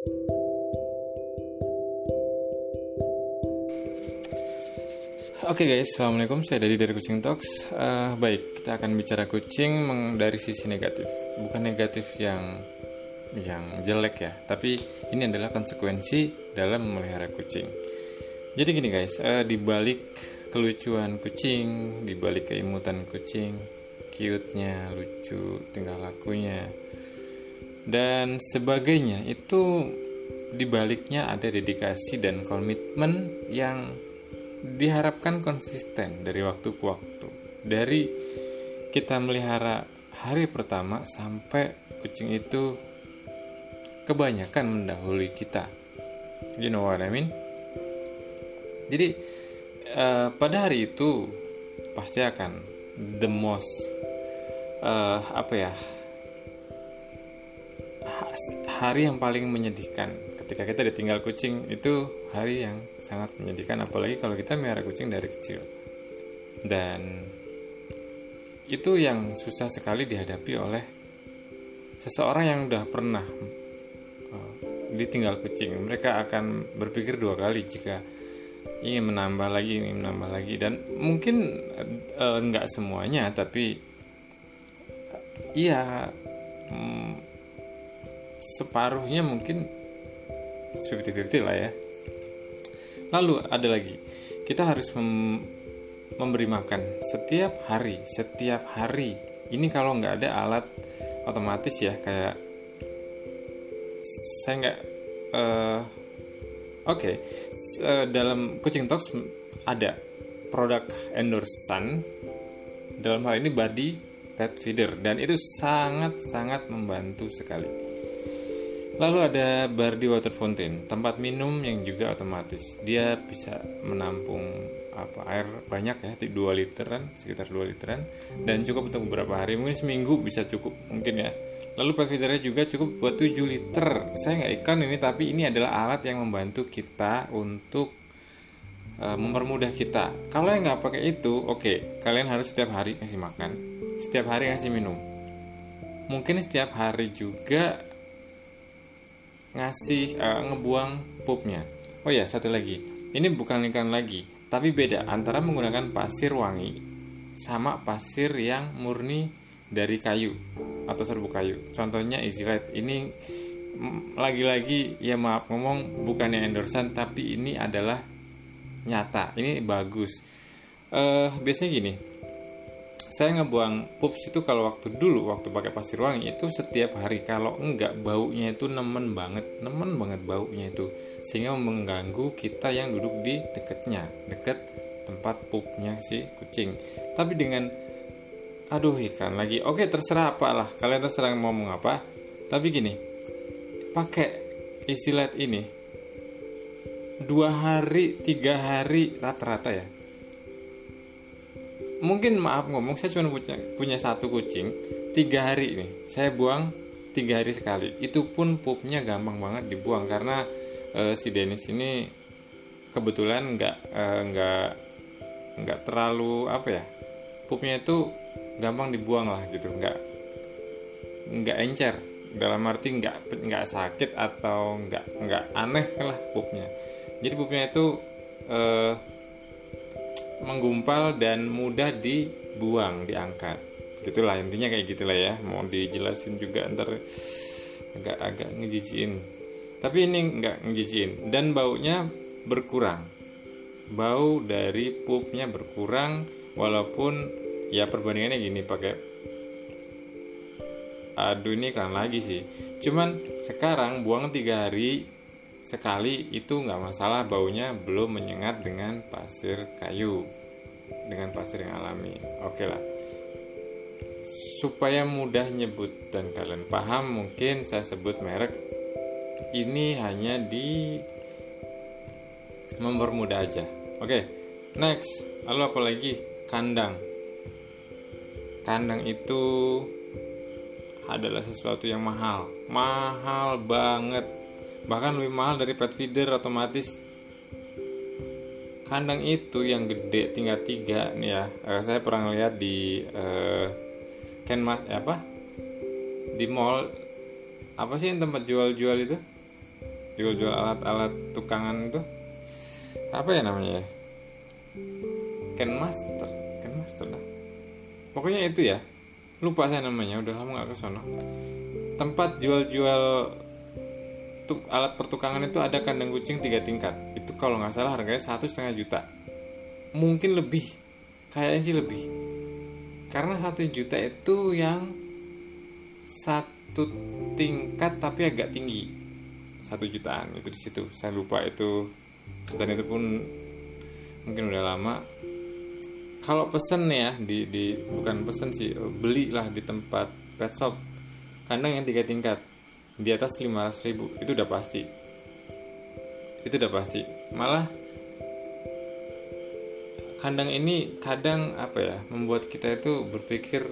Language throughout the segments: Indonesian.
Oke okay guys, assalamualaikum. Saya dari dari Kucing Talks. Uh, baik, kita akan bicara kucing dari sisi negatif, bukan negatif yang yang jelek ya, tapi ini adalah konsekuensi dalam memelihara kucing. Jadi gini guys, uh, di balik kelucuan kucing, di balik keimutan kucing, cute-nya, lucu, tingkah lakunya, dan sebagainya itu di baliknya ada dedikasi dan komitmen yang diharapkan konsisten dari waktu ke waktu. Dari kita melihara hari pertama sampai kucing itu kebanyakan mendahului kita. You know what I mean? Jadi uh, pada hari itu pasti akan the most uh, apa ya hari yang paling menyedihkan. Ketika kita ditinggal kucing itu hari yang sangat menyedihkan apalagi kalau kita melihara kucing dari kecil. Dan itu yang susah sekali dihadapi oleh seseorang yang udah pernah uh, ditinggal kucing. Mereka akan berpikir dua kali jika ingin menambah lagi ingin menambah lagi. Dan mungkin uh, nggak semuanya tapi iya mm, separuhnya mungkin 50-50 lah ya. Lalu ada lagi kita harus mem memberi makan. Setiap hari setiap hari. Ini kalau nggak ada alat otomatis ya kayak saya nggak uh, oke okay. uh, dalam kucing talks ada produk endorsan. Dalam hal ini body pet feeder. Dan itu sangat sangat membantu sekali Lalu ada Bardi Water Fountain, tempat minum yang juga otomatis. Dia bisa menampung apa air banyak ya, 2 literan, sekitar 2 literan dan cukup untuk beberapa hari. Mungkin seminggu bisa cukup mungkin ya. Lalu pet feedernya juga cukup buat 7 liter. Saya nggak ikan ini tapi ini adalah alat yang membantu kita untuk uh, mempermudah kita. Kalau yang nggak pakai itu, oke, okay, kalian harus setiap hari ngasih makan, setiap hari ngasih minum. Mungkin setiap hari juga ngasih uh, ngebuang pupnya. Oh ya, satu lagi. Ini bukan lingkaran lagi, tapi beda antara menggunakan pasir wangi sama pasir yang murni dari kayu atau serbuk kayu. Contohnya Easy Light. Ini lagi-lagi ya maaf ngomong bukannya endorsan tapi ini adalah nyata. Ini bagus. Uh, biasanya gini, saya ngebuang pups itu kalau waktu dulu waktu pakai pasir wangi itu setiap hari. Kalau enggak baunya itu nemen banget nemen banget baunya itu. Sehingga mengganggu kita yang duduk di deketnya deket tempat pupnya si kucing. Tapi dengan aduh iklan lagi. Oke terserah apalah. Kalian terserah mau ngomong apa. Tapi gini pakai istilah ini dua hari tiga hari rata-rata ya mungkin maaf ngomong saya cuma punya punya satu kucing. Tiga hari ini saya buang tiga hari sekali. Itu pun pupnya gampang banget dibuang karena uh, si Dennis ini kebetulan nggak uh, nggak nggak terlalu apa ya pupnya itu gampang dibuang lah gitu. Nggak nggak encer. Dalam arti nggak nggak sakit atau nggak nggak aneh lah pupnya. Jadi pupnya itu uh, menggumpal dan mudah dibuang, diangkat. Gitulah intinya kayak gitulah ya. Mau dijelasin juga ntar agak-agak ngejijin. Tapi ini nggak ngejijin dan baunya berkurang. Bau dari pupnya berkurang walaupun ya perbandingannya gini pakai aduh ini kan lagi sih cuman sekarang buang tiga hari sekali itu nggak masalah baunya belum menyengat dengan pasir kayu dengan pasir yang alami. Oke lah. Supaya mudah nyebut dan kalian paham mungkin saya sebut merek. Ini hanya di mempermudah aja. Oke next. Lalu apa lagi? Kandang. Kandang itu adalah sesuatu yang mahal. Mahal banget bahkan lebih mahal dari pet feeder otomatis kandang itu yang gede tinggal tiga. Nih ya uh, saya pernah lihat di uh, Kenmas apa? Di mall. Apa sih yang tempat jual-jual itu? Jual-jual alat-alat tukangan itu? Apa ya namanya ya? Ken Master Ken Master lah pokoknya itu ya. Lupa saya namanya udah lama nggak ke sana. Tempat jual-jual tuk, alat pertukangan itu ada kandang kucing tiga tingkat. Itu kalau nggak salah harganya satu setengah juta. Mungkin lebih. Kayaknya sih lebih. Karena satu juta itu yang satu tingkat tapi agak tinggi. Satu jutaan itu di situ. Saya lupa itu. Dan itu pun mungkin udah lama. Kalau pesen ya di di bukan pesen sih. Belilah di tempat pet shop. Kandang yang tiga tingkat di atas 500 ribu itu udah pasti. Itu udah pasti. Malah kandang ini kadang apa ya membuat kita itu berpikir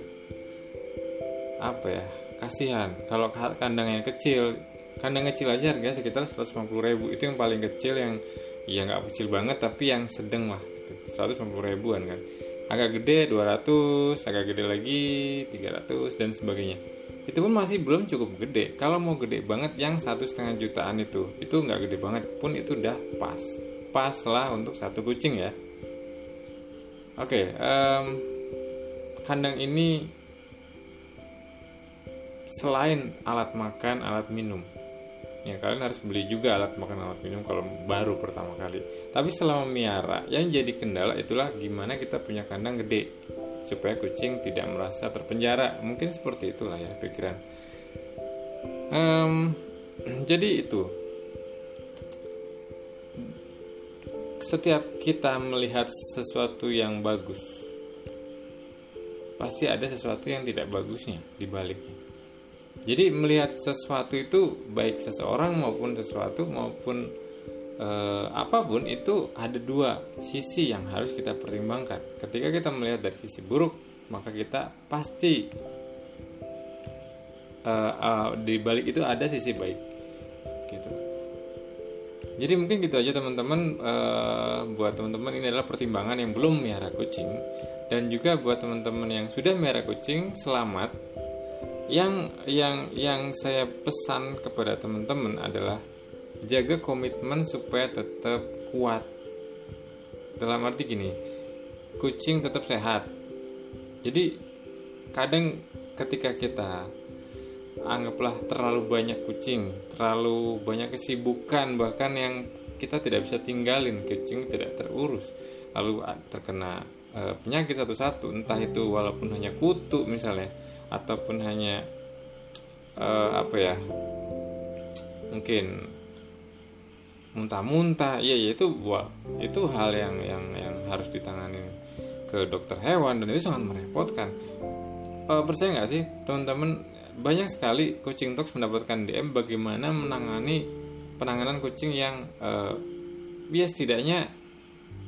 apa ya kasihan. Kalau kandang yang kecil kandang kecil aja harganya sekitar 150 ribu. Itu yang paling kecil yang ya nggak kecil banget tapi yang sedang lah gitu. 150 ribuan kan. Agak gede 200 agak gede lagi 300 dan sebagainya itu pun masih belum cukup gede. Kalau mau gede banget yang satu setengah jutaan itu itu nggak gede banget. Pun itu udah pas. Pas lah untuk satu kucing ya. Oke, okay, um, kandang ini selain alat makan, alat minum, ya kalian harus beli juga alat makan, alat minum kalau baru pertama kali. Tapi selama miara, yang jadi kendala itulah gimana kita punya kandang gede supaya kucing tidak merasa terpenjara. Mungkin seperti itulah ya pikiran. Um, jadi itu setiap kita melihat sesuatu yang bagus, pasti ada sesuatu yang tidak bagusnya di baliknya. Jadi melihat sesuatu itu baik seseorang maupun sesuatu maupun eh, apa pun itu ada dua sisi yang harus kita pertimbangkan. Ketika kita melihat dari sisi buruk, maka kita pasti eh, eh, di balik itu ada sisi baik. Gitu. Jadi mungkin gitu aja teman-teman uh, buat teman-teman ini adalah pertimbangan yang belum miara kucing dan juga buat teman-teman yang sudah miara kucing selamat. Yang yang yang saya pesan kepada teman-teman adalah jaga komitmen supaya tetap kuat. Dalam arti gini, kucing tetap sehat. Jadi kadang ketika kita anggaplah terlalu banyak kucing, terlalu banyak kesibukan bahkan yang kita tidak bisa tinggalin, kucing tidak terurus, lalu terkena e, penyakit satu-satu, entah itu walaupun hanya kutu misalnya, ataupun hanya e, apa ya, mungkin muntah-muntah, ya, ya itu itu hal yang yang yang harus ditangani ke dokter hewan dan itu sangat merepotkan. E, percaya nggak sih teman-teman banyak sekali kucing talks mendapatkan DM bagaimana menangani penanganan kucing yang uh, ya setidaknya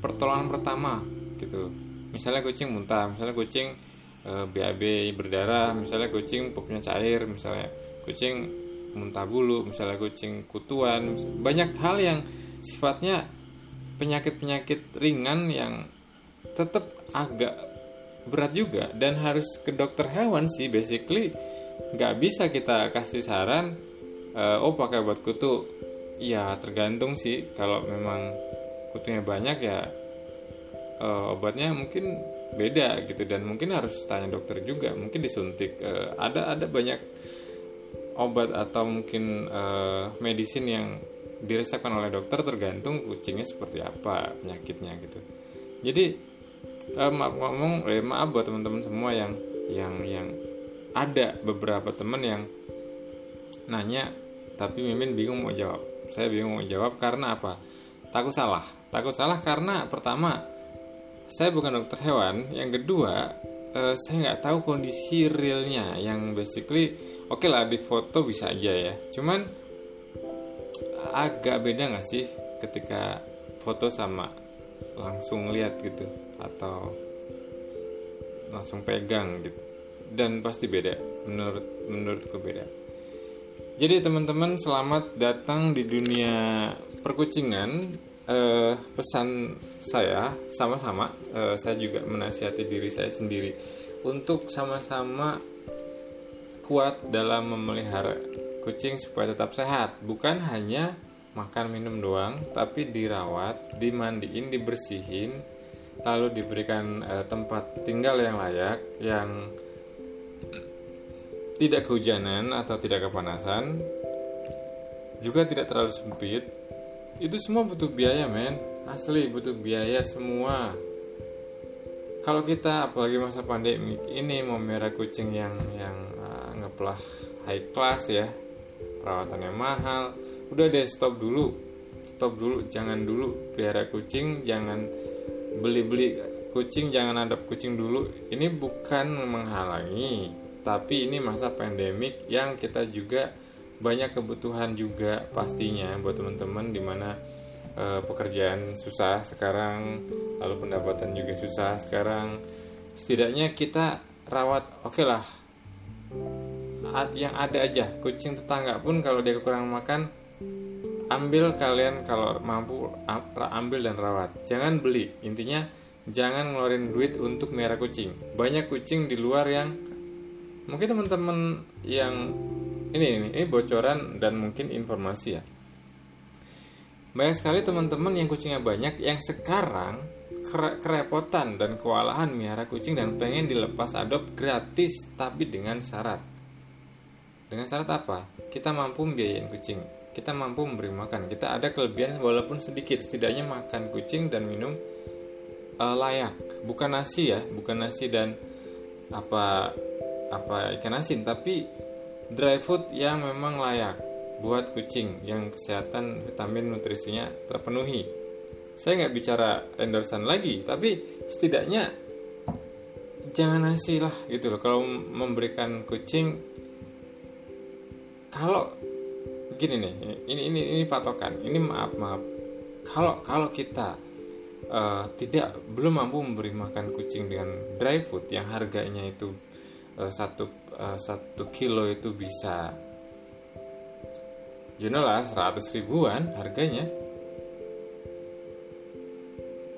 pertolongan pertama gitu misalnya kucing muntah misalnya kucing uh, eh, BAB berdarah misalnya kucing pupnya cair misalnya kucing muntah bulu misalnya kucing kutuan banyak hal yang sifatnya penyakit-penyakit ringan yang tetap agak berat juga. Dan harus ke dokter hewan sih basically. Nggak bisa kita kasih saran uh, oh pakai buat kutu. Ya tergantung sih. Kalau memang kutunya banyak ya uh, obatnya mungkin beda gitu. Dan mungkin harus tanya dokter juga. Mungkin disuntik uh, ada ada banyak obat atau mungkin uh, medisin yang diresepkan oleh dokter tergantung kucingnya seperti apa penyakitnya gitu. Jadi uh, maaf ngomong eh, maaf buat teman-teman semua yang yang yang ada beberapa teman yang nanya tapi Mimin bingung mau jawab. Saya bingung mau jawab karena apa? Takut salah. Takut salah karena pertama saya bukan dokter hewan. Yang kedua eh, saya nggak tahu kondisi realnya. Yang basically oke okay lah di foto bisa aja ya. Cuman agak beda nggak sih ketika foto sama langsung lihat gitu? Atau langsung pegang gitu? Dan pasti beda. Menurut menurutku beda. Jadi teman-teman selamat datang di dunia perkucingan. Eh, pesan saya sama-sama. Eh, saya juga menasihati diri saya sendiri. Untuk sama-sama kuat dalam memelihara kucing supaya tetap sehat. Bukan hanya makan minum doang tapi dirawat dimandiin dibersihin lalu diberikan uh, tempat tinggal yang layak yang tidak kehujanan atau tidak kepanasan juga tidak terlalu sempit. Itu semua butuh biaya men. Asli butuh biaya semua. Kalau kita apalagi masa pandemi ini mau merah kucing yang yang ngeplah high class ya. Perawatannya mahal. Udah deh stop dulu. Stop dulu jangan dulu. Pelihara kucing jangan beli-beli kucing jangan ada kucing dulu. Ini bukan menghalangi tapi ini masa pandemik yang kita juga banyak kebutuhan juga pastinya buat teman-teman di mana e, pekerjaan susah sekarang lalu pendapatan juga susah sekarang. Setidaknya kita rawat oke okay lah yang ada aja. Kucing tetangga pun kalau dia kekurangan makan ambil kalian kalau mampu ambil dan rawat. Jangan beli. Intinya jangan ngeluarin duit untuk merah kucing. Banyak kucing di luar yang mungkin teman-teman yang ini, ini ini bocoran dan mungkin informasi ya. Banyak sekali teman-teman yang kucingnya banyak yang sekarang kerepotan dan kewalahan miara kucing dan pengen dilepas adop gratis tapi dengan syarat dengan syarat apa? Kita mampu membiayain kucing kita mampu memberi makan. Kita ada kelebihan walaupun sedikit setidaknya makan kucing dan minum uh, layak. Bukan nasi ya bukan nasi dan apa apa ikan asin tapi dry food yang memang layak buat kucing yang kesehatan vitamin nutrisinya terpenuhi. Saya nggak bicara endorsan lagi tapi setidaknya jangan nasi lah gitu loh. Kalau memberikan kucing kalau gini nih ini ini ini patokan. Ini maaf maaf. Kalau kalau kita uh, tidak belum mampu memberi makan kucing dengan dry food yang harganya itu uh, satu uh, satu kilo itu bisa you know lah 100 ribuan harganya.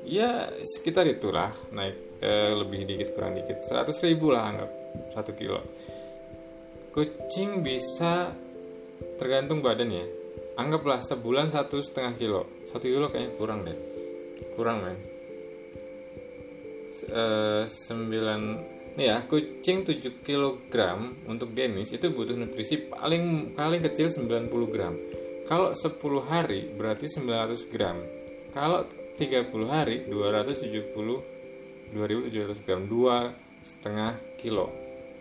Ya sekitar itulah naik uh, lebih dikit kurang dikit. 100 ribu lah anggap satu kilo. Kucing bisa tergantung badan ya. Anggaplah sebulan satu setengah kilo. Satu kilo kayaknya kurang deh. Kurang men. Uh, sembilan nih ya kucing 7 kg untuk Denis itu butuh nutrisi paling paling kecil 90 gram. Kalau 10 hari berarti 900 gram. Kalau 30 hari 270 2700 gram. Dua setengah kilo.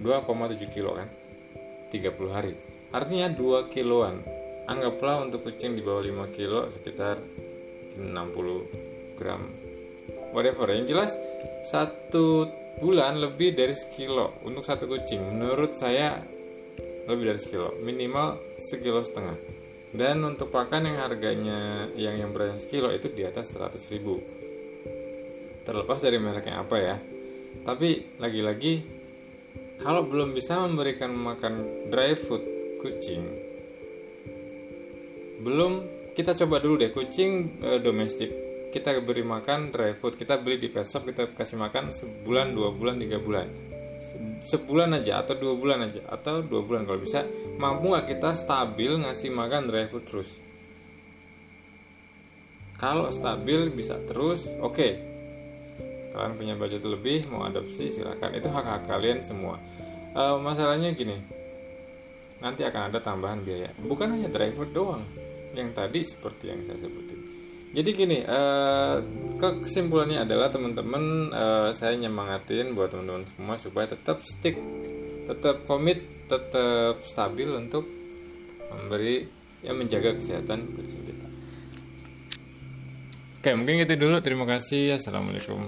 2,7 kilo kan? 30 hari Artinya 2 kiloan. Anggaplah untuk kucing di bawah 5 kilo sekitar 60 gram. Whatever. Yang jelas satu bulan lebih dari sekilo untuk satu kucing. Menurut saya lebih dari sekilo. Minimal sekilo setengah. Dan untuk pakan yang harganya yang yang beratnya sekilo itu di atas 100 ribu. Terlepas dari mereknya apa ya. Tapi lagi-lagi kalau belum bisa memberikan makan dry food kucing. Belum kita coba dulu deh. Kucing e, domestik. Kita beri makan dry food. Kita beli di pet shop kita kasih makan sebulan dua bulan tiga bulan. Sebulan aja atau dua bulan aja atau dua bulan. Kalau bisa mampu nggak kita stabil ngasih makan dry food terus? Kalau stabil bisa terus. Oke. Okay. kalian punya budget lebih mau adopsi silahkan itu hak hak kalian semua. Uh, masalahnya gini nanti akan ada tambahan biaya. Bukan hanya driver doang, yang tadi seperti yang saya sebutin. Jadi gini, uh, kesimpulannya adalah teman-teman uh, saya nyemangatin buat teman-teman semua supaya tetap stick, tetap komit, tetap stabil untuk memberi yang menjaga kesehatan kita. Oke, mungkin itu dulu. Terima kasih. Assalamualaikum.